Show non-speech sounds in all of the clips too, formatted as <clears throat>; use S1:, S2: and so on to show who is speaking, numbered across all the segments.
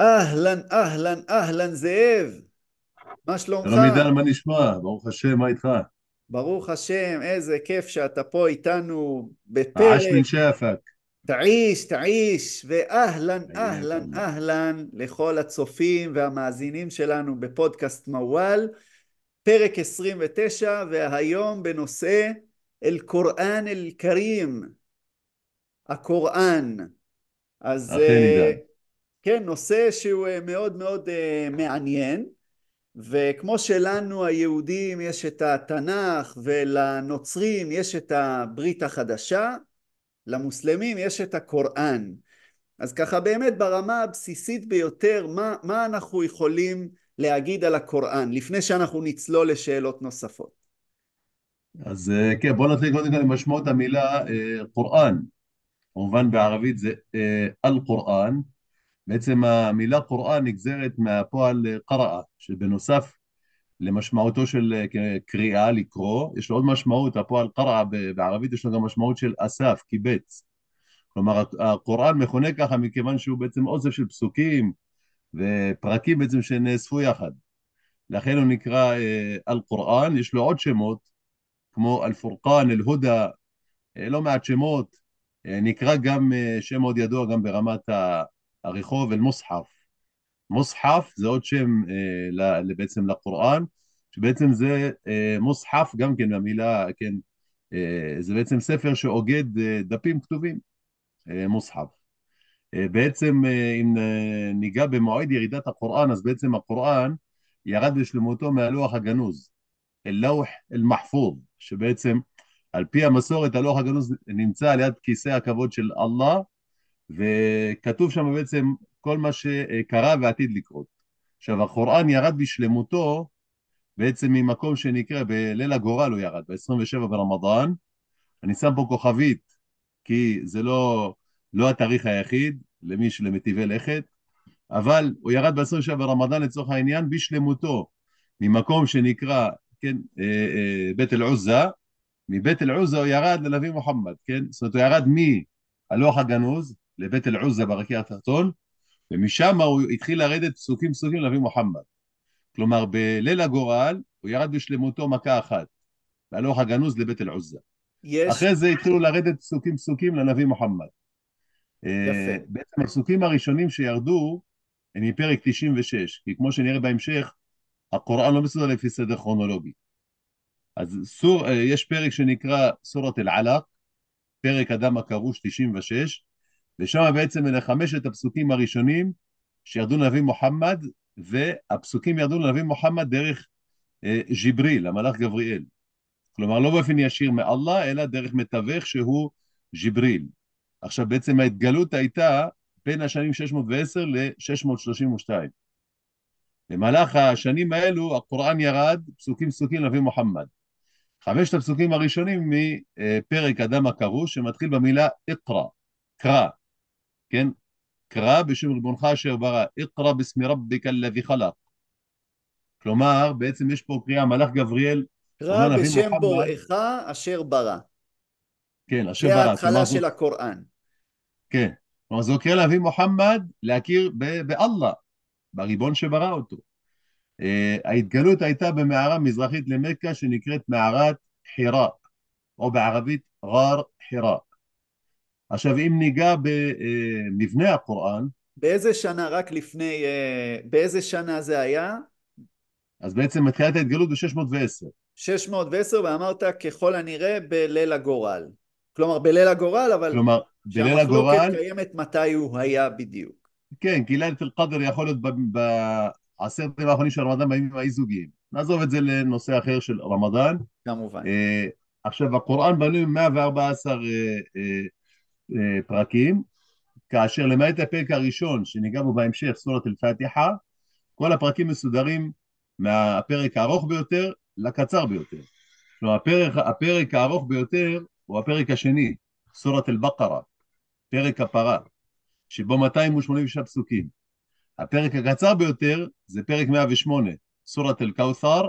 S1: אהלן, אהלן, אהלן זאב, מה שלומך?
S2: שלום עידן, מה נשמע? ברוך השם, מה איתך?
S1: ברוך השם, איזה כיף שאתה פה איתנו בפרק,
S2: מן שאפק.
S1: תעיש, תעיש, ואהלן, אהלן. אהלן לכל הצופים והמאזינים שלנו בפודקאסט מוואל, פרק 29, והיום בנושא אל-קוראן אל-כרים, הקוראן. אז
S2: אכן
S1: אה,
S2: עידן.
S1: כן, נושא שהוא אה, מאוד מאוד אה, מעניין. וכמו שלנו היהודים יש את התנ"ך ולנוצרים יש את הברית החדשה, למוסלמים יש את הקוראן. אז ככה באמת ברמה הבסיסית ביותר, מה, מה אנחנו יכולים להגיד על הקוראן, לפני שאנחנו נצלול לשאלות נוספות?
S2: אז אה, כן, בוא נתחיל קודם כל עם משמעות המילה קוראן. כמובן בערבית זה אל-קוראן. בעצם המילה קוראן נגזרת מהפועל אה, קראה, שבנוסף למשמעותו של אה, קריאה, לקרוא, יש לו עוד משמעות, הפועל קראה בערבית יש לו גם משמעות של אסף, קיבץ. כלומר, הקוראן מכונה ככה מכיוון שהוא בעצם אוסף של פסוקים ופרקים בעצם שנאספו יחד. לכן הוא נקרא אה, אל-קוראן, יש לו עוד שמות, כמו אל-פורקן, אל-הודא, אה, לא מעט שמות, נקרא גם שם מאוד ידוע גם ברמת הרחוב, אל-מוסחף. מוסחף זה עוד שם אה, בעצם לקוראן, שבעצם זה אה, מוסחף גם כן המילה, כן, אה, זה בעצם ספר שאוגד אה, דפים כתובים, אה, מוסחף. אה, בעצם אה, אם אה, ניגע במועד ירידת הקוראן, אז בעצם הקוראן ירד בשלמותו מהלוח הגנוז, אל-לוח אל-מחפוז, שבעצם על פי המסורת הלוח הגנוז נמצא על יד כיסא הכבוד של אללה, וכתוב שם בעצם כל מה שקרה ועתיד לקרות. עכשיו הקוראן ירד בשלמותו בעצם ממקום שנקרא בליל הגורל הוא ירד, ב-27 ברמדאן, אני שם פה כוכבית כי זה לא, לא התאריך היחיד למי שלמטיבי לכת, אבל הוא ירד ב-27 ברמדאן לצורך העניין בשלמותו, ממקום שנקרא, כן, אה, אה, בית אל-עוזה, מבית אל-עוזה הוא ירד לנביא מוחמד, כן? זאת אומרת, הוא ירד מהלוח הגנוז לבית אל-עוזה ברקיע התחתון, ומשם הוא התחיל לרדת פסוקים פסוקים לנביא מוחמד. כלומר, בליל הגורל הוא ירד בשלמותו מכה אחת, מהלוח הגנוז לבית אל-עוזה.
S1: יש,
S2: אחרי זה התחילו לרדת פסוקים פסוקים לנביא מוחמד.
S1: יפה,
S2: אה, בעצם הפסוקים הראשונים שירדו הם מפרק 96, כי כמו שנראה בהמשך, הקוראן לא מסודר לפי סדר כרונולוגי. אז סור, אה, יש פרק שנקרא סורת אל-עלק, פרק אדם הכרוש 96, ושם בעצם אלה חמשת הפסוקים הראשונים שירדו לנביא מוחמד, והפסוקים ירדו לנביא מוחמד דרך אה, ג'יבריל, המלאך גבריאל. כלומר, לא באופן ישיר מאללה, אלא דרך מתווך שהוא ג'יבריל. עכשיו, בעצם ההתגלות הייתה בין השנים 610 ל-632. במהלך השנים האלו הקוראן ירד פסוקים פסוקים לנביא מוחמד. חמשת הפסוקים הראשונים מפרק אדם הכרוש, שמתחיל במילה אקרא, קרא, כן? קרא בשם ריבונך אשר ברא, אקרא בסמי רביקה אללזי חלק. כלומר, בעצם יש פה קריאה, מלאך גבריאל
S1: קרא בשם בוראך אשר ברא,
S2: כן, אשר
S1: זה
S2: ברא,
S1: ההתחלה
S2: כלומר, זו,
S1: של הקוראן,
S2: כן, כלומר, זו קריאה לנביא מוחמד להכיר באללה, בריבון שברא אותו. אה, ההתגלות הייתה במערה מזרחית למכה שנקראת מערת חיראק, או בערבית גר חיראק. עכשיו, אם ניגע במבנה הקוראן,
S1: באיזה שנה, רק לפני, אה, באיזה שנה זה היה?
S2: אז בעצם מתחילת ההתגלות ב-610.
S1: 610 ואמרת ככל הנראה בליל הגורל. כלומר בליל הגורל אבל
S2: כלומר, בליל
S1: שהמחלוקת
S2: הגורל,
S1: קיימת מתי הוא היה בדיוק.
S2: כן, כי לילת אל-קדר יכול להיות בעשרת הימים האחרונים של רמדאן בימים האי-זוגיים. נעזוב את זה לנושא אחר של רמדאן.
S1: כמובן.
S2: אה, עכשיו, הקוראן בנוי מ-114 אה, אה, אה, פרקים, כאשר למעט הפרק הראשון, שניגע בו בהמשך, סורת אל-פתיחה, כל הפרקים מסודרים מהפרק הארוך ביותר לקצר ביותר. כלומר, הפרק, הפרק הארוך ביותר הוא הפרק השני, סורת אל-בקרה, פרק הפרה, שבו 286 פסוקים. הפרק הקצר ביותר זה פרק 108, סורת אל-קאות'ר,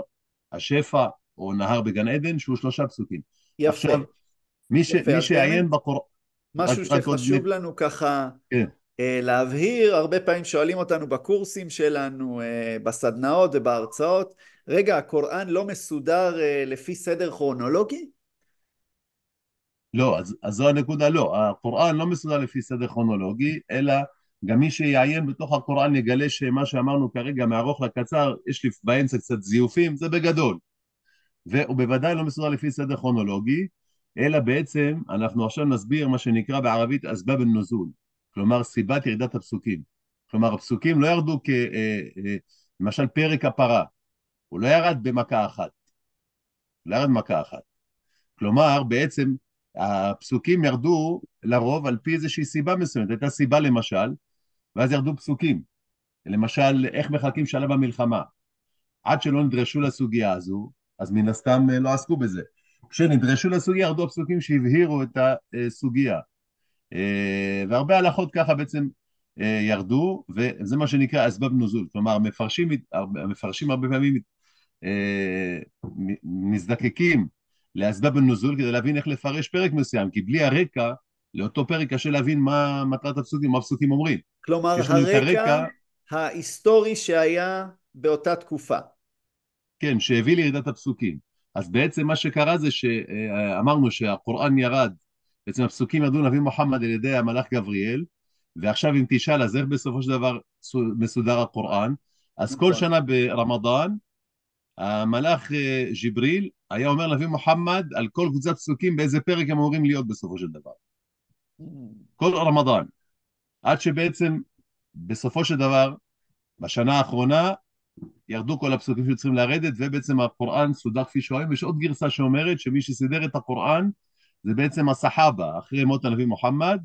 S2: השפע או נהר בגן עדן, שהוא שלושה פסוקים.
S1: יפה,
S2: עכשיו, מי, ש,
S1: יפה.
S2: מי
S1: באמת
S2: בקוראן,
S1: משהו
S2: רק-
S1: שחשוב לנו ככה
S2: כן.
S1: אה, להבהיר, הרבה פעמים שואלים אותנו בקורסים שלנו, אה, בסדנאות ובהרצאות, רגע, הקוראן לא מסודר אה, לפי סדר כרונולוגי?
S2: לא, אז, אז זו הנקודה, לא. הקוראן לא מסודר לפי סדר כרונולוגי, אלא גם מי שיעיין בתוך הקוראן יגלה שמה שאמרנו כרגע, מארוך לקצר, יש לי באמצע קצת זיופים, זה בגדול. והוא בוודאי לא מסודר לפי סדר כרונולוגי, אלא בעצם אנחנו עכשיו נסביר מה שנקרא בערבית אסבאב א-נוזול, כלומר סיבת ירידת הפסוקים. כלומר הפסוקים לא ירדו כ... אה, אה, למשל פרק הפרה, הוא לא ירד במכה אחת, לא ירד במכה אחת. כלומר בעצם הפסוקים ירדו לרוב על פי איזושהי סיבה מסוימת, הייתה סיבה למשל, ואז ירדו פסוקים. למשל, איך מחלקים שלב במלחמה. עד שלא נדרשו לסוגיה הזו, אז מן הסתם אה, לא עסקו בזה. כשנדרשו לסוגיה, ירדו הפסוקים שהבהירו את הסוגיה. אה, והרבה הלכות ככה בעצם אה, ירדו, וזה מה שנקרא אסבב נוזול. כלומר, המפרשים, המפרשים הרבה פעמים מזדקקים לאסבב נוזול כדי להבין איך לפרש פרק מסוים, כי בלי הרקע, לאותו פרק קשה להבין מה מטרת הפסוקים, מה הפסוקים אומרים.
S1: כלומר, הרקע, הרקע ההיסטורי שהיה באותה תקופה.
S2: כן, שהביא לירידת הפסוקים. אז בעצם מה שקרה זה שאמרנו שהקוראן ירד, בעצם הפסוקים ירדו נביא מוחמד על ידי המלאך גבריאל, ועכשיו אם תשאל אז איך בסופו של דבר מסודר הקוראן, אז כל נכון. שנה ברמדאן המלאך אה, ג'יבריל היה אומר לנביא מוחמד על כל קבוצת פסוקים באיזה פרק הם אמורים להיות בסופו של דבר. כל רמדאן. עד שבעצם בסופו של דבר, בשנה האחרונה, ירדו כל הפסוקים שצריכים לרדת, ובעצם הקוראן סודר כפי שהוא היום. יש עוד גרסה שאומרת שמי שסידר את הקוראן זה בעצם הסחאבה, אחרי מות הנביא מוחמד.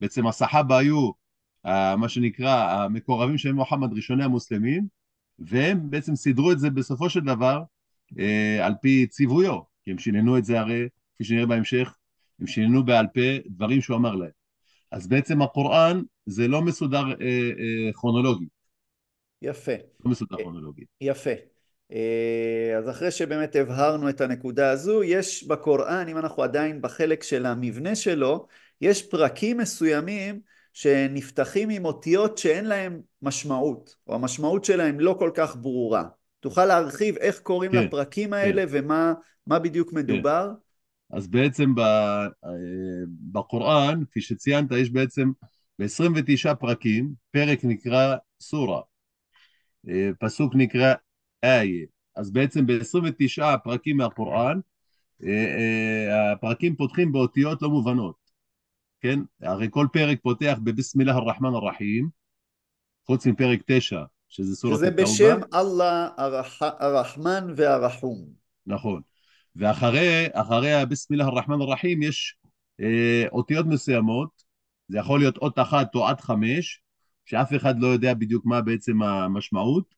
S2: בעצם הסחאבה היו uh, מה שנקרא המקורבים של מוחמד, ראשוני המוסלמים, והם בעצם סידרו את זה בסופו של דבר uh, על פי ציוויו, כי הם שיננו את זה הרי, כפי שנראה בהמשך, הם שיננו בעל פה דברים שהוא אמר להם. אז בעצם הקוראן זה לא מסודר אה, אה, כרונולוגי.
S1: יפה.
S2: לא מסודר כרונולוגי.
S1: יפה. אה, אז אחרי שבאמת הבהרנו את הנקודה הזו, יש בקוראן, אם אנחנו עדיין בחלק של המבנה שלו, יש פרקים מסוימים שנפתחים עם אותיות שאין להם משמעות, או המשמעות שלהם לא כל כך ברורה. תוכל להרחיב איך קוראים כן, לפרקים האלה כן. ומה בדיוק כן. מדובר? כן.
S2: אז בעצם אה, בקוראן, כפי שציינת, יש בעצם ב-29 פרקים, פרק נקרא סורה, אה, פסוק נקרא איה. אז בעצם ב-29 פרקים מהקוראן, אה, הפרקים פותחים באותיות לא מובנות, כן? הרי כל פרק פותח בבסמילה הרחמן הרחים, חוץ מפרק 9, שזה סורת
S1: התאובה. שזה בשם אללה הרחמן והרחום.
S2: נכון. ואחרי אחרי הביסמילה הרחמן הרחים יש אה, אותיות מסוימות, זה יכול להיות אות אחת או עד חמש, שאף אחד לא יודע בדיוק מה בעצם המשמעות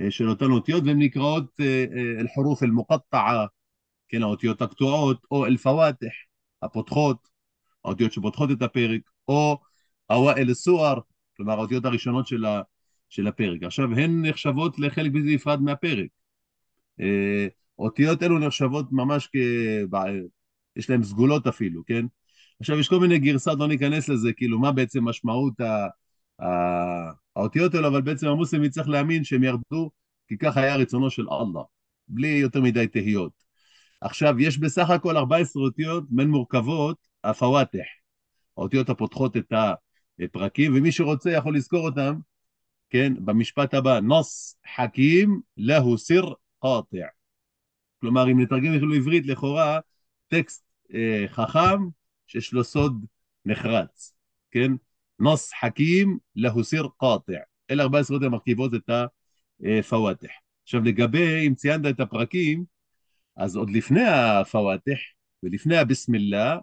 S2: אה, של אותן אותיות, והן נקראות אה, אה, אל-חורוף אל-מוקטעה, כן, האותיות הקטועות, או אל-פוואטח, הפותחות, האותיות שפותחות את הפרק, או אוואל סואר, כלומר האותיות הראשונות של, ה, של הפרק. עכשיו, הן נחשבות לחלק בלתי נפרד מהפרק. אותיות אלו נחשבות ממש כ... יש להן סגולות אפילו, כן? עכשיו יש כל מיני גרסאות, לא ניכנס לזה, כאילו מה בעצם משמעות ה... האותיות האלו, אבל בעצם המוסלמי צריך להאמין שהם ירדו כי כך היה רצונו של אללה, בלי יותר מדי תהיות. עכשיו, יש בסך הכל 14 אותיות מן מורכבות, הפוואטח, האותיות הפותחות את הפרקים, ומי שרוצה יכול לזכור אותם, כן, במשפט הבא, נוס חכים להו סיר קאטע. כלומר, אם נתרגם אפילו עברית, לכאורה, טקסט אה, חכם שיש לו סוד נחרץ, כן? נוס חכים להוסיר קאטע. אלה ארבע עשרות המרכיבות את הפוואטח. עכשיו, לגבי, אם ציינת את הפרקים, אז עוד לפני הפוואטח ולפני הבסמילה,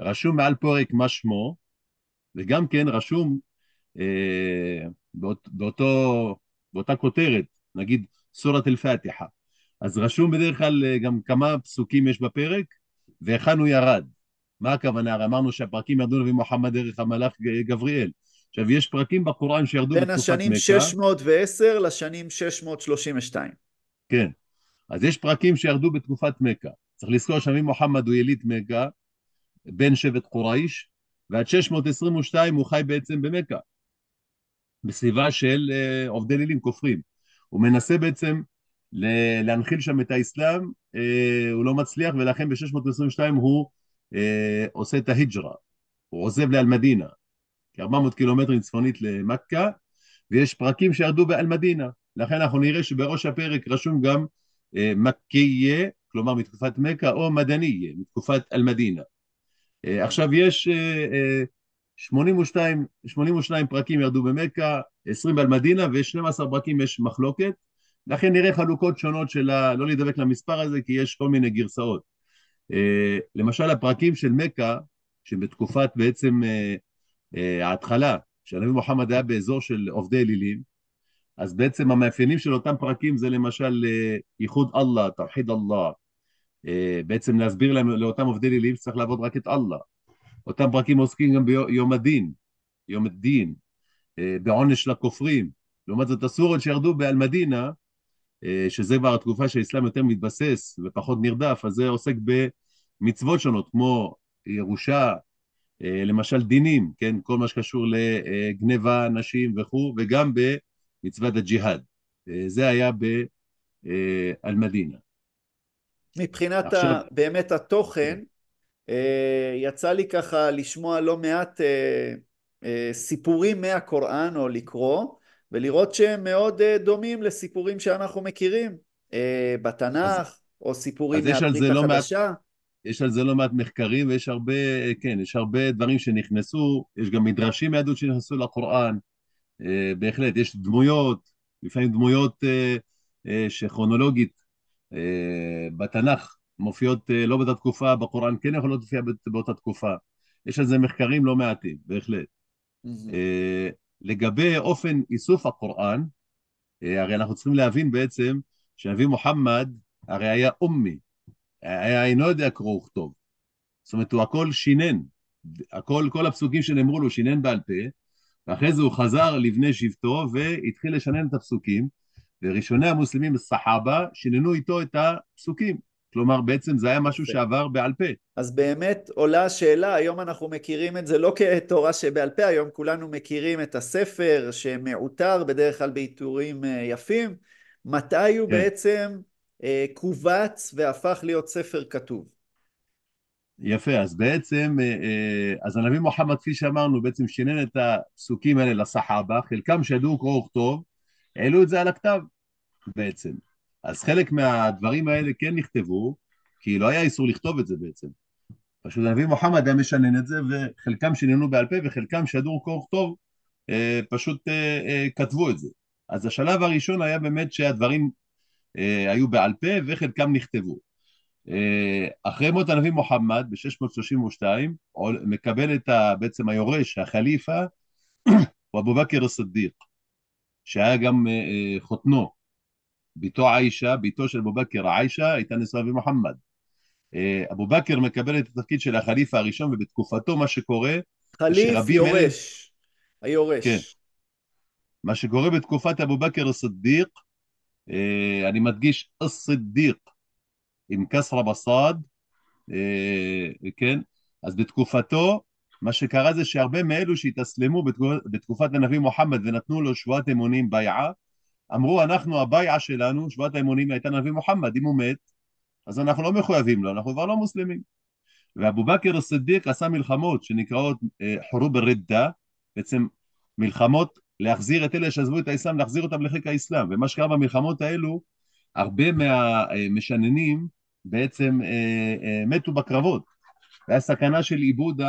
S2: רשום מעל פרק מה שמו, וגם כן רשום אה, באות, באותו, באותה כותרת, נגיד סורת אל-פאתיחה. אז רשום בדרך כלל גם כמה פסוקים יש בפרק, והיכן הוא ירד. מה הכוונה? הרי אמרנו שהפרקים ירדו לנביא מוחמד דרך המלאך גבריאל. עכשיו, יש פרקים בקוראן שירדו בתקופת
S1: מכה. בין השנים 610 לשנים 632.
S2: כן. אז יש פרקים שירדו בתקופת מכה. צריך לזכור שנביא מוחמד הוא יליד מכה, בן שבט קורייש, ועד 622 הוא חי בעצם במכה. בסביבה של אה, עובדי לילים כופרים. הוא מנסה בעצם להנחיל שם את האסלאם, אה, הוא לא מצליח, ולכן ב-622 הוא עושה את ההיג'רה, הוא עוזב לאל-מדינה, כ-400 קילומטרים צפונית למכה, ויש פרקים שירדו באל-מדינה. לכן אנחנו נראה שבראש הפרק רשום גם מקייה, כלומר מתקופת מכה, או מדניה, מתקופת אל-מדינה. עכשיו יש 82, 82 פרקים ירדו במכה, 20 באל-מדינה ו-12 פרקים יש מחלוקת, לכן נראה חלוקות שונות של ה... לא להידבק למספר הזה כי יש כל מיני גרסאות. אה, למשל הפרקים של מכה, שבתקופת בעצם אה, אה, ההתחלה, שהנביא מוחמד היה באזור של עובדי אלילים, אז בעצם המאפיינים של אותם פרקים זה למשל ייחוד אללה, תרחיד אללה, בעצם להסביר להם, לאותם עובדי אלילים שצריך לעבוד רק את אללה. אותם פרקים עוסקים גם ביום הדין, יום הדין, בעונש לכופרים. לעומת זאת הסורות שירדו באל-מדינה, שזה כבר התקופה שהאסלאם יותר מתבסס ופחות נרדף, אז זה עוסק במצוות שונות, כמו ירושה, אה, למשל דינים, כן, כל מה שקשור לגניבה, נשים וכו', וגם במצוות הג'יהאד. אה, זה היה באל-מדינה.
S1: מבחינת עכשיו... ה, באמת התוכן, יצא לי ככה לשמוע לא מעט סיפורים מהקוראן או לקרוא, ולראות שהם מאוד אה, דומים לסיפורים שאנחנו מכירים אה, בתנ"ך, אז, או סיפורים מהברית
S2: לא
S1: החדשה.
S2: מעט, יש על זה לא מעט מחקרים, ויש הרבה, כן, יש הרבה דברים שנכנסו, יש גם מדרשים מיהדות שנכנסו לקוראן, אה, בהחלט, יש דמויות, לפעמים דמויות שכרונולוגית בתנ"ך מופיעות לא באותה תקופה, בקוראן כן יכולות להופיע באותה תקופה. יש על זה מחקרים לא מעטים, בהחלט. Mm-hmm. לגבי אופן איסוף הקוראן, אה, הרי אנחנו צריכים להבין בעצם שנביא מוחמד הרי היה אומי, היה אינו יודע קרוא וכתוב. זאת אומרת, הוא הכל שינן, הכל, כל הפסוקים שנאמרו לו שינן בעל פה, ואחרי זה הוא חזר לבני שבטו והתחיל לשנן את הפסוקים, וראשוני המוסלמים, הסחאבה, שיננו איתו את הפסוקים. כלומר, בעצם זה היה משהו שעבר בעל פה.
S1: אז באמת עולה השאלה, היום אנחנו מכירים את זה לא כתורה שבעל פה, היום כולנו מכירים את הספר שמעוטר בדרך כלל בעיטורים אה, יפים. מתי הוא כן. בעצם אה, כווץ והפך להיות ספר כתוב?
S2: יפה, אז בעצם, אה, אז הנביא מוחמד, כפי שאמרנו, בעצם שינן את הפסוקים האלה לסחאבה, חלקם שידעו קרוא וכתוב, העלו את זה על הכתב בעצם. אז חלק מהדברים האלה כן נכתבו, כי לא היה איסור לכתוב את זה בעצם. פשוט הנביא מוחמד היה משנן את זה, וחלקם שיננו בעל פה, וחלקם שידעו קור טוב, אה, פשוט אה, אה, כתבו את זה. אז השלב הראשון היה באמת שהדברים היו בעל פה, וחלקם נכתבו. אחרי מות הנביא מוחמד, ב-632, מקבל את ה, בעצם היורש, החליפה, <clears throat> הוא אבו בכר א-סדיק, שהיה גם חותנו. בתו עיישה, בתו של אבו בכר, עיישה, הייתה נשואה במוחמד. אה, אבו בכר מקבל את התפקיד של החליפה הראשון, ובתקופתו מה שקורה...
S1: חליף יורש, היורש. כן.
S2: מה שקורה בתקופת אבו בכר א-סדיק, אה, אני מדגיש א-סדיק, עם כסרה בסד, אה, כן? אז בתקופתו, מה שקרה זה שהרבה מאלו שהתאסלמו בתקופת הנביא מוחמד ונתנו לו שבועת אמונים ביעה, אמרו אנחנו הבעיה שלנו, שבועת האמונים הייתה נביא מוחמד, אם הוא מת, אז אנחנו לא מחויבים לו, אנחנו כבר לא מוסלמים. ואבו בכר א-סדיק עשה מלחמות שנקראות אה, חורוב א-רדה, בעצם מלחמות להחזיר את אלה שעזבו את האסלאם, להחזיר אותם לחיק האסלאם, ומה שקרה במלחמות האלו, הרבה מהמשננים בעצם אה, אה, מתו בקרבות. והיה סכנה של עיבוד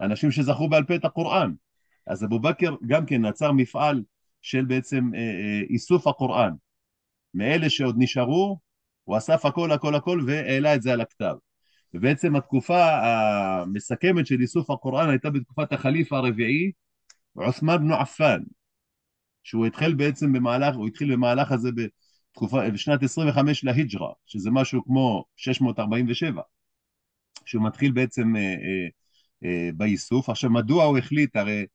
S2: האנשים שזכרו בעל פה את הקוראן. אז אבו בכר גם כן עצר מפעל של בעצם אה, אה, איסוף הקוראן. מאלה שעוד נשארו, הוא אסף הכל הכל הכל והעלה את זה על הכתב. ובעצם התקופה המסכמת של איסוף הקוראן הייתה בתקופת החליף הרביעי, עות'מאן בנו עפאן, שהוא התחיל בעצם במהלך, הוא התחיל במהלך הזה בתקופה, בשנת 25 להיג'רה, שזה משהו כמו 647, שהוא מתחיל בעצם אה, אה, אה, באיסוף. עכשיו, מדוע הוא החליט, הרי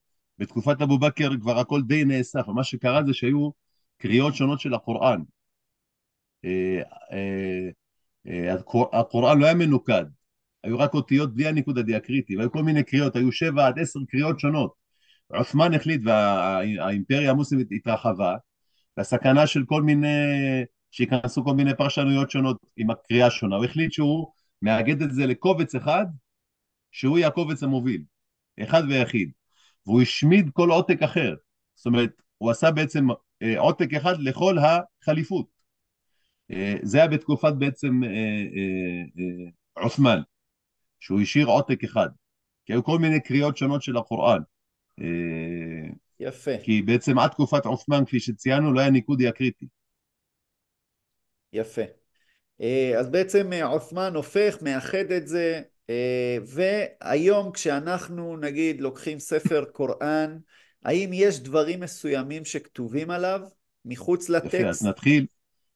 S2: בתקופת אבו בכר כבר הכל די נאסף, ומה שקרה זה שהיו קריאות שונות של הקוראן. אה, אה, אה, הקוראן לא היה מנוקד, היו רק אותיות בלי הניקוד הדיאקריטי, והיו כל מיני קריאות, היו שבע עד עשר קריאות שונות. עות'מאן החליט והאימפריה המוסלמית התרחבה, והסכנה של כל מיני, שייכנסו כל מיני פרשנויות שונות עם הקריאה השונה, הוא החליט שהוא מאגד את זה לקובץ אחד, שהוא יהיה הקובץ המוביל, אחד ויחיד, והוא השמיד כל עותק אחר, זאת אומרת, הוא עשה בעצם אה, עותק אחד לכל החליפות. אה, זה היה בתקופת בעצם אה, עות'מאן, שהוא השאיר עותק אחד, כי היו כל מיני קריאות שונות של הקוראן.
S1: יפה.
S2: כי בעצם עד תקופת עות'מאן, כפי שציינו, לא היה ניקוד דיאקריטי.
S1: יפה. אז בעצם עות'מאן הופך, מאחד את זה, והיום כשאנחנו נגיד לוקחים ספר <laughs> קוראן, האם יש דברים מסוימים שכתובים עליו מחוץ לטקסט?
S2: יפה, אז נתחיל,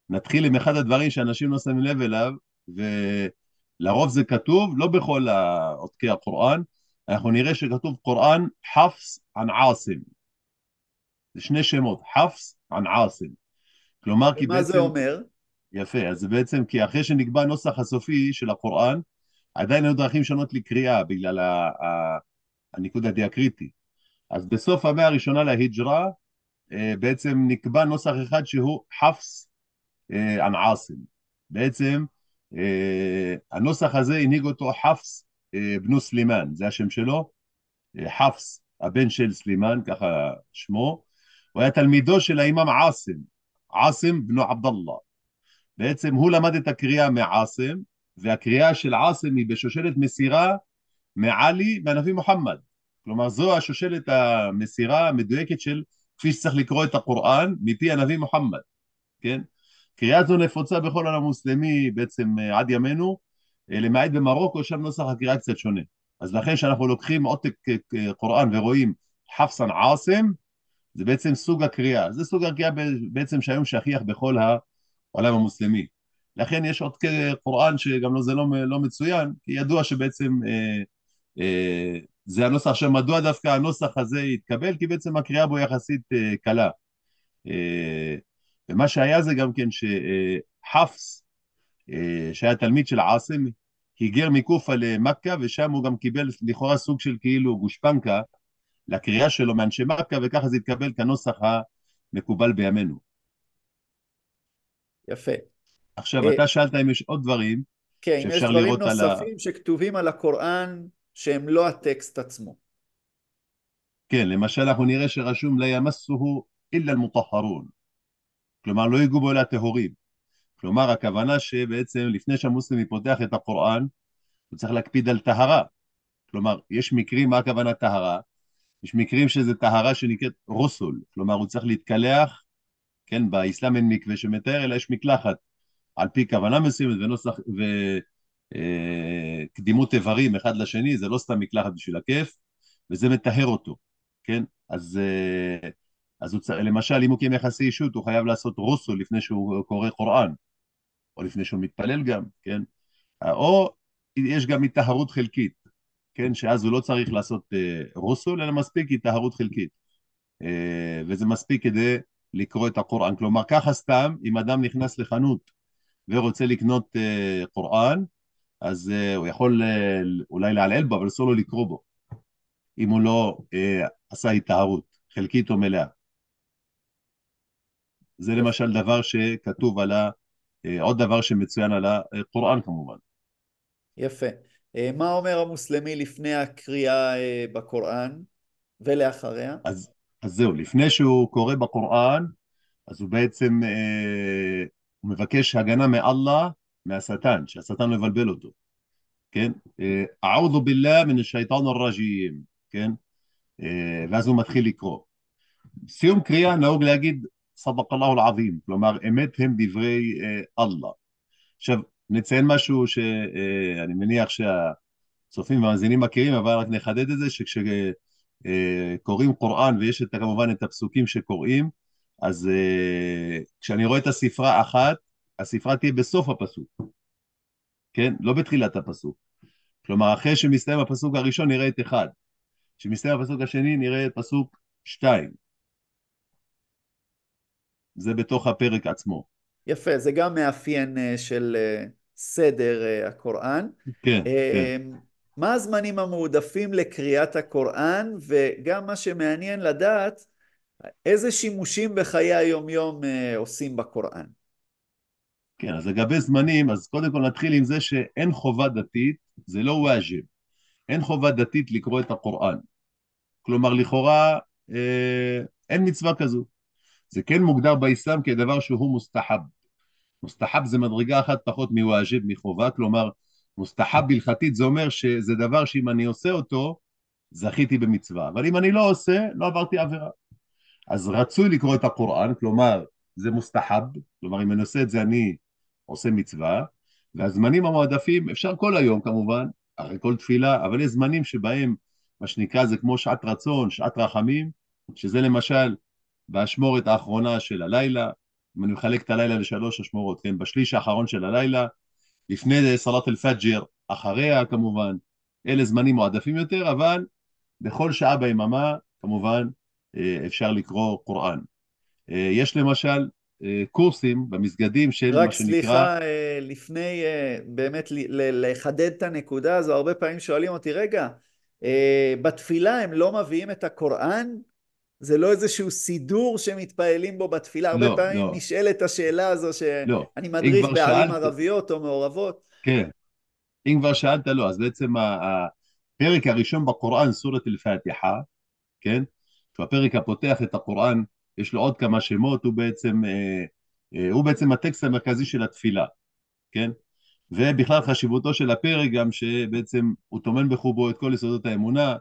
S2: נתחיל עם אחד הדברים שאנשים לא שמים לב אליו, ולרוב זה כתוב, לא בכל עותקי הקוראן, אנחנו נראה שכתוב קוראן חפס ען עאסם. זה שני שמות, חפס ען עאסם. כלומר, כי
S1: בעצם... מה זה אומר?
S2: יפה, אז זה בעצם כי אחרי שנקבע הנוסח הסופי של הקוראן, עדיין היו דרכים שונות לקריאה בגלל הניקוד הדיאקריטי. אז בסוף המאה הראשונה להיג'רה אה, בעצם נקבע נוסח אחד שהוא חפס ען אה. בעצם אה, הנוסח הזה הנהיג אותו חפס בנו סלימאן, זה השם שלו, חפס, הבן של סלימאן, ככה שמו, הוא היה תלמידו של האימאם עאסם, עאסם בנו עבדאללה. בעצם הוא למד את הקריאה מעאסם, והקריאה של עאסם היא בשושלת מסירה מעלי מהנביא מוחמד. כלומר זו השושלת המסירה המדויקת של כפי שצריך לקרוא את הקוראן מפי הנביא מוחמד, כן? קריאה זו נפוצה בכל העולם המוסלמי בעצם אה, עד ימינו, אה, למעט במרוקו שם נוסח הקריאה קצת שונה. אז לכן כשאנחנו לוקחים עותק אה, קוראן ורואים חפסן עאסם, זה בעצם סוג הקריאה. זה סוג הקריאה בעצם שהיום שכיח בכל העולם המוסלמי. לכן יש עותקי קוראן שגם לא, זה לא, לא מצוין, כי ידוע שבעצם אה, אה, זה הנוסח עכשיו, מדוע דווקא הנוסח הזה התקבל? כי בעצם הקריאה בו יחסית uh, קלה. Uh, ומה שהיה זה גם כן שחפס, שהיה תלמיד של עאסם, היגר מקופה למכה, ושם הוא גם קיבל לכאורה סוג של כאילו גושפנקה לקריאה שלו מאנשי מכה, וככה זה התקבל כנוסח המקובל בימינו.
S1: יפה.
S2: עכשיו, אתה שאלת אם יש עוד דברים
S1: כן, שאפשר לראות על ה... כן, יש דברים נוספים שכתובים על הקוראן שהם לא הטקסט עצמו.
S2: כן, למשל אנחנו נראה שרשום לא ימסוהו אילה אל-מוטהרון. כלומר לא יגעו בו אלא הטהורים. כלומר הכוונה שבעצם לפני שהמוסלמי פותח את הקוראן הוא צריך להקפיד על טהרה. כלומר יש מקרים, מה הכוונה טהרה? יש מקרים שזה טהרה שנקראת רוסול, כלומר הוא צריך להתקלח, כן, באסלאם אין מקווה שמתאר, אלא יש מקלחת, על פי כוונה מסוימת ונוסח, ו... אה, איברים אחד לשני, זה לא סתם מקלחת בשביל הכיף, וזה מטהר אותו, כן? אז, אה, אז הוא, למשל, אם הוא קיים יחסי אישות, הוא חייב לעשות רוסו לפני שהוא קורא קוראן, או לפני שהוא מתפלל גם, כן? או יש גם היטהרות חלקית, כן? שאז הוא לא צריך לעשות אה, רוסו, אלא מספיק היטהרות חלקית. וזה מספיק כדי לקרוא את הקוראן. כלומר, ככה סתם, אם אדם נכנס לחנות ורוצה לקנות קוראן, אז uh, הוא יכול uh, אולי לעלעל בו, אבל אסור לו לקרוא בו, אם הוא לא uh, עשה התארות, חלקית או מלאה. זה למשל דבר שכתוב על ה... uh, עוד דבר שמצוין על הקוראן כמובן.
S1: יפה. Uh, מה אומר המוסלמי לפני הקריאה uh, בקוראן ולאחריה?
S2: אז, אז זהו, לפני שהוא קורא בקוראן, אז הוא בעצם uh, הוא מבקש הגנה מאללה מהשטן, שהשטן לא יבלבל אותו, כן? אעודו ביללה מן השייטן הרג'ים, כן? ואז הוא מתחיל לקרוא. סיום קריאה נהוג להגיד סדק אללה אל-עזים, כלומר אמת הם דברי אללה. עכשיו נציין משהו שאני מניח שהצופים והמאזינים מכירים, אבל רק נחדד את זה שכשקוראים קוראן ויש את, כמובן את הפסוקים שקוראים, אז כשאני רואה את הספרה אחת הספרה תהיה בסוף הפסוק, כן? לא בתחילת הפסוק. כלומר, אחרי שמסתיים הפסוק הראשון נראה את אחד, כשמסתיים הפסוק השני נראה את פסוק שתיים. זה בתוך הפרק עצמו.
S1: יפה, זה גם מאפיין אה, של אה, סדר אה, הקוראן.
S2: כן, כן.
S1: מה הזמנים המועדפים לקריאת הקוראן, וגם מה שמעניין לדעת, איזה שימושים בחיי היומיום אה, עושים בקוראן.
S2: כן, אז לגבי זמנים, אז קודם כל נתחיל עם זה שאין חובה דתית, זה לא וואג'ב, אין חובה דתית לקרוא את הקוראן. כלומר, לכאורה אה, אין מצווה כזו. זה כן מוגדר באסלאם כדבר שהוא מוסתחב. מוסתחב זה מדרגה אחת פחות מוואג'ב, מחובה, כלומר, מוסתחב הלכתית זה אומר שזה דבר שאם אני עושה אותו, זכיתי במצווה, אבל אם אני לא עושה, לא עברתי עבירה. אז רצוי לקרוא את הקוראן, כלומר, זה מוסתחב, כלומר, אם אני עושה את זה אני עושה מצווה, והזמנים המועדפים, אפשר כל היום כמובן, אחרי כל תפילה, אבל יש זמנים שבהם, מה שנקרא, זה כמו שעת רצון, שעת רחמים, שזה למשל באשמורת האחרונה של הלילה, אם אני מחלק את הלילה לשלוש אשמורות, כן, בשליש האחרון של הלילה, לפני סלט אל-פג'ר, אחריה כמובן, אלה זמנים מועדפים יותר, אבל בכל שעה ביממה, כמובן, אפשר לקרוא קוראן. אה, יש למשל אה, קורסים במסגדים של מה שנקרא...
S1: רק סליחה, לפני באמת לחדד את הנקודה הזו, הרבה פעמים שואלים אותי, רגע, בתפילה הם לא מביאים את הקוראן? זה לא איזשהו סידור שמתפעלים בו בתפילה, הרבה
S2: לא,
S1: פעמים
S2: לא.
S1: נשאלת השאלה הזו שאני
S2: לא.
S1: מדריך בערים
S2: שאלת...
S1: ערביות או מעורבות.
S2: כן, אם כבר שאלת לא, אז בעצם הפרק הראשון בקוראן, סורת אל-פאתיחה, כן? הפרק הפותח את הקוראן, יש לו עוד כמה שמות, הוא בעצם, אה, אה, הוא בעצם הטקסט המרכזי של התפילה, כן? ובכלל חשיבותו של הפרק גם שבעצם הוא טומן בחובו את כל יסודות האמונה,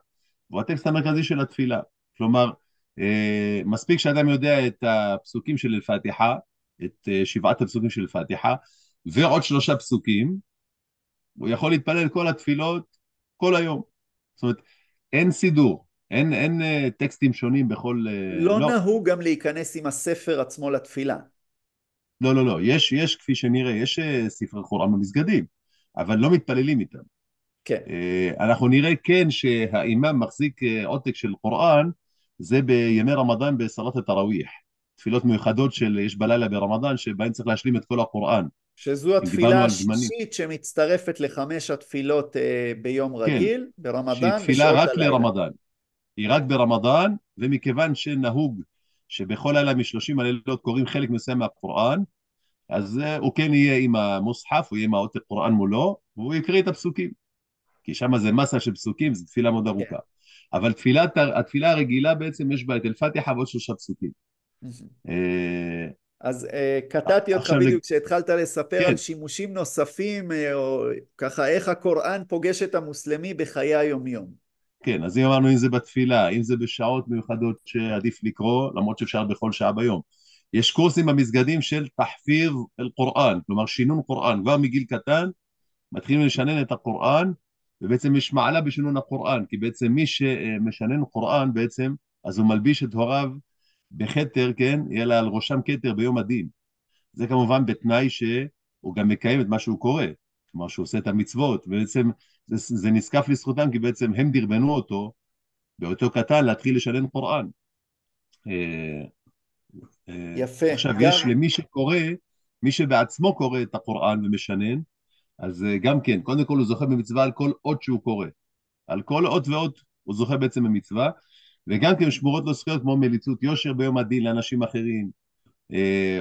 S2: הוא הטקסט המרכזי של התפילה. כלומר, אה, מספיק שאדם יודע את הפסוקים של אל-פאתיחה, את שבעת הפסוקים של אל-פאתיחה, ועוד שלושה פסוקים, הוא יכול להתפלל כל התפילות כל היום. זאת אומרת, אין סידור, אין, אין uh, טקסטים שונים בכל...
S1: Uh, לא, לא נהוג גם להיכנס עם הספר עצמו לתפילה.
S2: לא, לא, לא. יש, יש כפי שנראה, יש uh, ספרי קוראן במסגדים, אבל לא מתפללים איתם.
S1: כן.
S2: אנחנו נראה כן שהאימאם מחזיק עותק של קוראן, זה בימי רמדאן בסלט התראוויח. תפילות מיוחדות של יש בלילה ברמדאן, שבהן צריך להשלים את כל הקוראן.
S1: שזו התפילה השישית שמצטרפת לחמש התפילות אה, ביום כן, רגיל, ברמדאן,
S2: שהיא תפילה רק הלילה. לרמדאן. היא רק ברמדאן, ומכיוון שנהוג שבכל לילה משלושים הלילות קוראים חלק מסוים מהקוראן, אז אה, הוא כן יהיה עם המוסחף, הוא יהיה עם העותק קוראן מולו, והוא יקריא את הפסוקים. כי שם זה מסה של פסוקים, זו תפילה מאוד ארוכה. כן. אבל תפילת, התפילה הרגילה בעצם יש בה את אל-פתיחה ועוד שלושה פסוקים.
S1: אז uh, קטעתי אותך בדיוק כשהתחלת לספר כן. על שימושים נוספים, או ככה איך הקוראן פוגש את המוסלמי בחיי היומיום.
S2: כן, אז אם אמרנו אם זה בתפילה, אם זה בשעות מיוחדות שעדיף לקרוא, למרות שאפשר בכל שעה ביום. יש קורסים במסגדים של תחפיר אל-קוראן, כלומר שינון קוראן, כבר מגיל קטן מתחילים לשנן את הקוראן, ובעצם יש מעלה בשינון הקוראן, כי בעצם מי שמשנן קוראן בעצם, אז הוא מלביש את הוריו בכתר, כן, יהיה לה על ראשם כתר ביום הדין. זה כמובן בתנאי שהוא גם מקיים את מה שהוא קורא, כלומר שהוא עושה את המצוות, ובעצם זה, זה נזקף לזכותם כי בעצם הם דרבנו אותו באותו קטן להתחיל לשלם קוראן.
S1: אה, אה, יפה.
S2: עכשיו גם... יש למי שקורא, מי שבעצמו קורא את הקוראן ומשנן, אז אה, גם כן, קודם כל הוא זוכה במצווה על כל אות שהוא קורא. על כל אות ואות הוא זוכה בעצם במצווה, וגם כן שמורות לו זכויות כמו מליצות יושר ביום הדין לאנשים אחרים.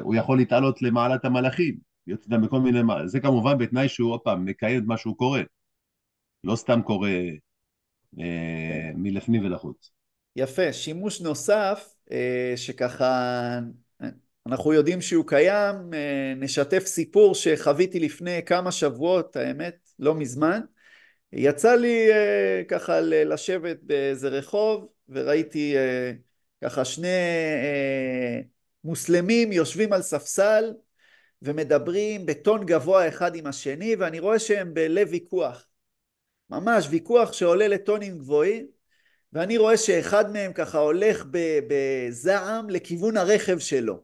S2: הוא יכול להתעלות למעלת המלאכים, להיות איתם בכל מיני... זה כמובן בתנאי שהוא עוד פעם מקיים את מה שהוא קורא. לא סתם קורא אה, מלפנים ולחוץ.
S1: יפה. שימוש נוסף, אה, שככה אנחנו יודעים שהוא קיים, אה, נשתף סיפור שחוויתי לפני כמה שבועות, האמת, לא מזמן. יצא לי אה, ככה לשבת באיזה רחוב וראיתי אה, ככה שני אה, מוסלמים יושבים על ספסל ומדברים בטון גבוה אחד עם השני ואני רואה שהם בלב ויכוח ממש ויכוח שעולה לטונים גבוהים ואני רואה שאחד מהם ככה הולך בזעם לכיוון הרכב שלו.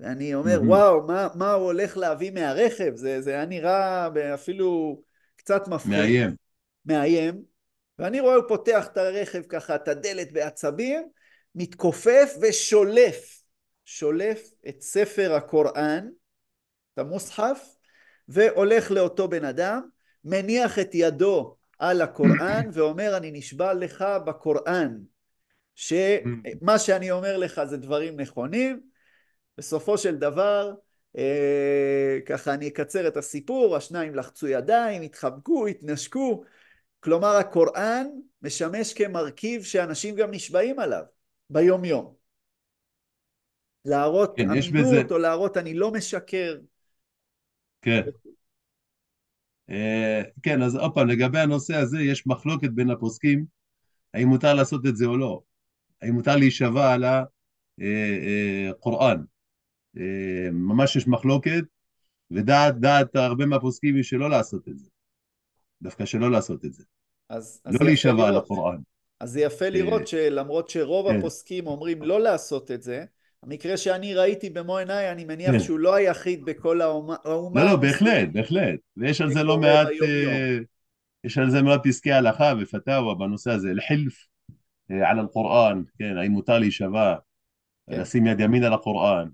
S1: ואני אומר mm-hmm. וואו מה, מה הוא הולך להביא מהרכב? זה, זה היה נראה אפילו קצת מפחיד.
S2: מאיים.
S1: מאיים. ואני רואה הוא פותח את הרכב ככה, את הדלת בעצבים, מתכופף ושולף, שולף את ספר הקוראן, את המוסחף, והולך לאותו בן אדם, מניח את ידו על הקוראן ואומר אני נשבע לך בקוראן שמה שאני אומר לך זה דברים נכונים. בסופו של דבר אה, ככה אני אקצר את הסיפור השניים לחצו ידיים התחבקו התנשקו. כלומר הקוראן משמש כמרכיב שאנשים גם נשבעים עליו ביום יום להראות
S2: כן,
S1: אמינות
S2: בזה-
S1: או להראות אני לא משקר
S2: כן. אה, כן, אז עוד פעם, לגבי הנושא הזה, יש מחלוקת בין הפוסקים, האם מותר לעשות את זה או לא. האם מותר להישבע על הקוראן. אה, ממש יש מחלוקת, ודעת דעת הרבה מהפוסקים היא שלא לעשות את זה. דווקא שלא לעשות את זה.
S1: אז,
S2: לא להישבע על. הקוראן.
S1: אז זה יפה לראות שלמרות שרוב
S2: כן.
S1: הפוסקים אומרים לא לעשות את זה, המקרה שאני ראיתי במו עיניי, אני מניח
S2: כן.
S1: שהוא לא היחיד בכל האומה.
S2: לא, לא. בהחלט, בהחלט. ויש על
S1: זה
S2: לא מעט. אה, יש על זה מעט פסקי הלכה ופתאווה בנושא הזה. אל-חילף אה, על אל-קוראן, כן, האם מותר להישבע,
S1: כן.
S2: לשים יד ימין על הקוראן,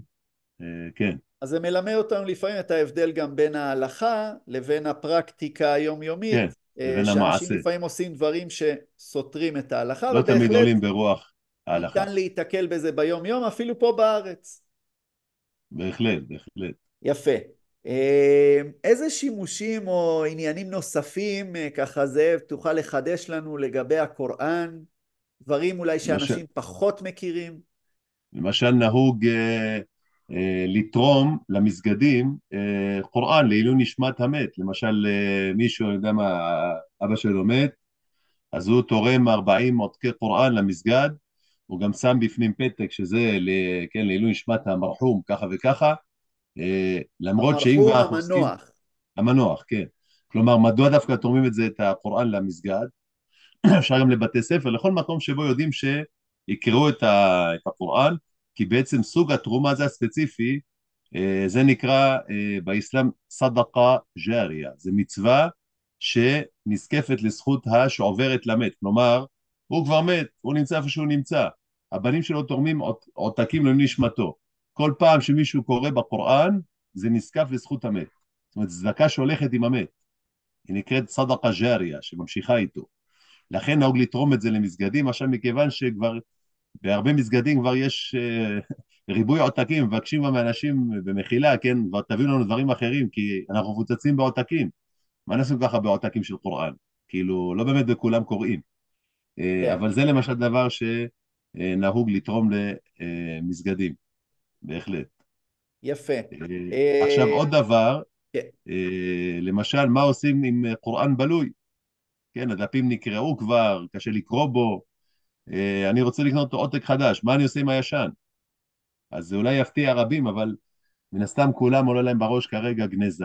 S2: אה, כן.
S1: אז זה מלמד אותנו לפעמים את ההבדל גם בין ההלכה לבין הפרקטיקה היומיומית.
S2: כן,
S1: אה,
S2: לבין
S1: שאנשים
S2: המעשה.
S1: לפעמים עושים דברים שסותרים את ההלכה,
S2: לא תמיד
S1: ובהחלט
S2: עולים ברוח ההלכה.
S1: ניתן להיתקל בזה ביום יום, אפילו פה בארץ.
S2: בהחלט, בהחלט.
S1: יפה. אה, איזה שימושים או עניינים נוספים, אה, ככה זאב, תוכל לחדש לנו לגבי הקוראן? דברים אולי שאנשים פחות מכירים?
S2: למשל נהוג אה, אה, לתרום למסגדים אה, קוראן לעילוי נשמת המת. למשל אה, מישהו, אני יודע מה, אבא שלו מת, אז הוא תורם 40 עותקי קוראן למסגד, הוא גם שם בפנים פתק שזה ל- כן, לעילוי נשמת המרחום, ככה וככה, אה, למרות שאם
S1: המרחום. המנוח.
S2: המנוח, כן. כלומר, מדוע דווקא תורמים את זה, את הקוראן למסגד? <clears throat> אפשר גם לבתי ספר, לכל מקום שבו יודעים שיקראו את, ה, את הקוראן, כי בעצם סוג התרומה הזה הספציפי, אה, זה נקרא אה, באסלאם סדקה ג'אריה, זה מצווה שנזקפת לזכות השעוברת למת, כלומר, הוא כבר מת, הוא נמצא איפה שהוא נמצא, הבנים שלו תורמים עות- עותקים לנשמתו, כל פעם שמישהו קורא בקוראן, זה נזקף לזכות המת, זאת אומרת, צדקה שהולכת עם המת, היא נקראת סדקה ג'אריה, שממשיכה איתו. לכן נהוג לתרום את זה למסגדים, עכשיו מכיוון שכבר בהרבה מסגדים כבר יש אה, ריבוי עותקים, מבקשים גם מאנשים במחילה, כן, כבר תביאו לנו דברים אחרים, כי אנחנו מפוצצים בעותקים. מה נעשו ככה בעותקים של קוראן? כאילו, לא באמת בכולם קוראים. אה,
S1: כן.
S2: אבל זה למשל דבר שנהוג לתרום למסגדים, בהחלט.
S1: יפה.
S2: אה,
S1: אה,
S2: עכשיו עוד דבר,
S1: כן.
S2: אה, למשל, מה עושים עם אה, קוראן בלוי? כן, הדפים נקראו כבר, קשה לקרוא בו, אה, אני רוצה לקנות עותק חדש, מה אני עושה עם הישן? אז זה אולי יפתיע רבים, אבל מן הסתם כולם עולה להם בראש כרגע גניזה,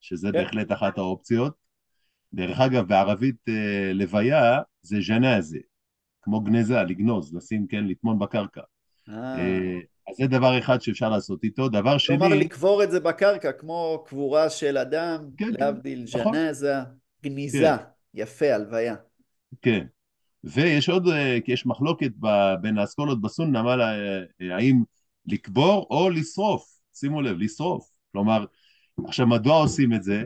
S2: שזה
S1: כן.
S2: בהחלט אחת האופציות. דרך אגב, בערבית אה, לוויה זה ז'נאזה, כמו גניזה, לגנוז, לשים, כן, לטמון בקרקע.
S1: אה,
S2: אה, אז זה דבר אחד שאפשר לעשות איתו. דבר שני,
S1: כלומר לקבור את זה בקרקע, כמו קבורה של אדם,
S2: כן, כן,
S1: להבדיל
S2: נכון.
S1: ז'נזה, גניזה.
S2: כן.
S1: יפה, הלוויה.
S2: כן. ויש עוד, אה, כי יש מחלוקת בין האסכולות בסונה, מה, אה, האם לקבור או לשרוף. שימו לב, לשרוף. כלומר, עכשיו, מדוע עושים את זה?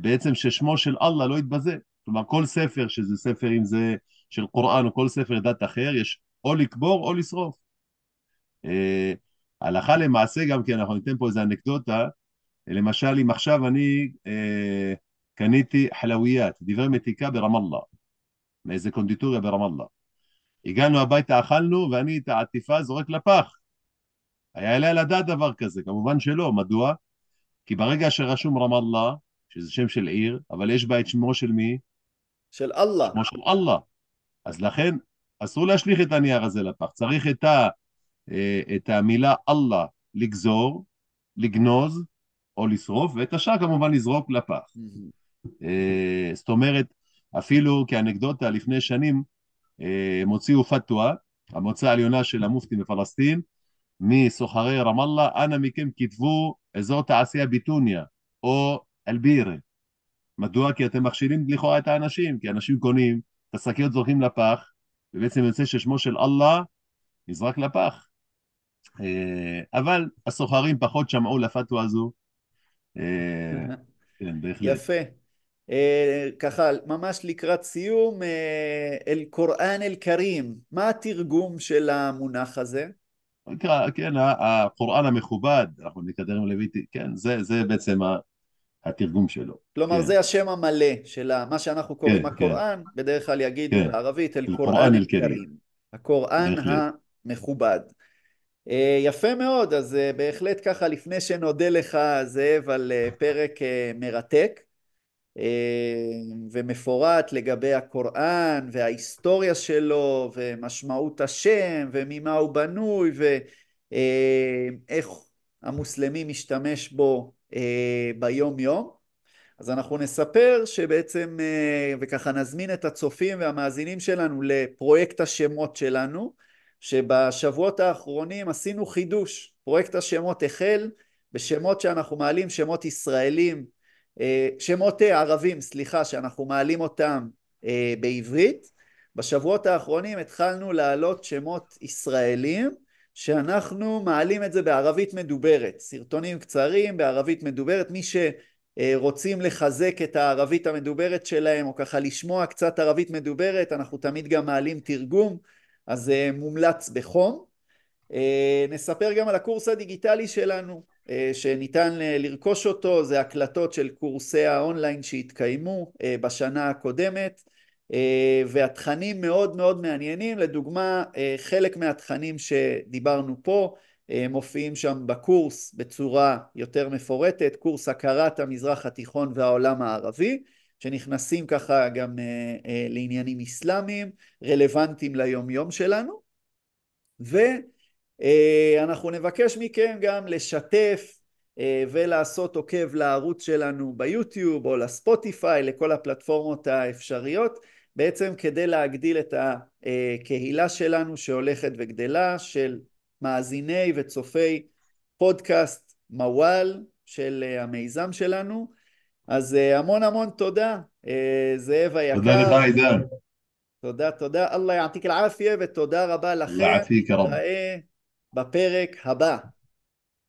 S2: בעצם ששמו של אללה לא יתבזה. כלומר, כל ספר, שזה ספר, אם זה של קוראן או כל ספר דת אחר, יש או לקבור או לשרוף. אה, הלכה למעשה גם כי אנחנו ניתן פה איזה אנקדוטה, למשל אם עכשיו אני אה, קניתי חלוויית, דברי מתיקה ברמאללה, מאיזה קונדיטוריה ברמאללה. הגענו הביתה, אכלנו, ואני את העטיפה זורק לפח. היה עליה לדעת דבר כזה, כמובן שלא, מדוע? כי ברגע שרשום רמאללה, שזה שם של עיר, אבל יש בה את שמו של מי?
S1: של אללה.
S2: שמו של אללה. אז לכן אסור להשליך את הנייר הזה לפח, צריך את, ה, אה, את המילה אללה לגזור, לגנוז או לשרוף, ואת השאר כמובן לזרוק לפח. אה, זאת אומרת, אפילו כאנקדוטה, לפני שנים אה, הם הוציאו פתווה, המועצה העליונה של המופתי בפלסטין, מסוחרי רמאללה, אנא מכם כתבו אזור תעשייה ביטוניה או אלבירה. מדוע? כי אתם מכשילים לכאורה את האנשים, כי אנשים קונים, את השקיות זורקים לפח, ובעצם יוצא ששמו של אללה נזרק לפח. אה, אבל הסוחרים פחות שמעו לפתווה הזו. אה, כן, בהחלט.
S1: יפה. ככה ממש לקראת סיום, אל קוראן אל כרים, מה התרגום של המונח הזה?
S2: כן, הקוראן המכובד, אנחנו נקדם לויטי, כן, זה, זה בעצם התרגום שלו.
S1: כלומר,
S2: כן.
S1: זה השם המלא של מה שאנחנו קוראים כן, הקוראן, כן. בדרך כלל יגידו כן. בערבית אל קוראן אל כרים. הקוראן המכובד. אה, יפה מאוד, אז אה, בהחלט ככה לפני שנודה לך זאב על אה, פרק מרתק ומפורט לגבי הקוראן וההיסטוריה שלו ומשמעות השם וממה הוא בנוי ואיך המוסלמי משתמש בו ביום יום אז אנחנו נספר שבעצם וככה נזמין את הצופים והמאזינים שלנו לפרויקט השמות שלנו שבשבועות האחרונים עשינו חידוש, פרויקט השמות החל בשמות שאנחנו מעלים, שמות ישראלים, אה, שמות אה, ערבים, סליחה, שאנחנו מעלים אותם אה, בעברית. בשבועות האחרונים התחלנו להעלות שמות ישראלים שאנחנו מעלים את זה בערבית מדוברת, סרטונים קצרים בערבית מדוברת, מי שרוצים לחזק את הערבית המדוברת שלהם או ככה לשמוע קצת ערבית מדוברת, אנחנו תמיד גם מעלים תרגום אז זה מומלץ בחום. אה, נספר גם על הקורס הדיגיטלי שלנו אה, שניתן לרכוש אותו, זה הקלטות של קורסי האונליין שהתקיימו אה, בשנה הקודמת והתכנים מאוד מאוד מעניינים, לדוגמה חלק מהתכנים שדיברנו פה מופיעים שם בקורס בצורה יותר מפורטת, קורס הכרת המזרח התיכון והעולם הערבי שנכנסים ככה גם אה, אה, לעניינים אסלאמיים, רלוונטיים ליומיום שלנו, ואנחנו אה, נבקש מכם גם לשתף ולעשות עוקב לערוץ שלנו ביוטיוב או לספוטיפיי, לכל הפלטפורמות האפשריות, בעצם כדי להגדיל את הקהילה שלנו שהולכת וגדלה של מאזיני וצופי פודקאסט מוואל של המיזם שלנו אז אה, המון המון תודה, אה, זאב היקר.
S2: תודה לך עידן.
S1: תודה, תודה. אללה יעתיק אל-עפיה ותודה רבה לכם.
S2: יעתיק רב.
S1: בפרק הבא.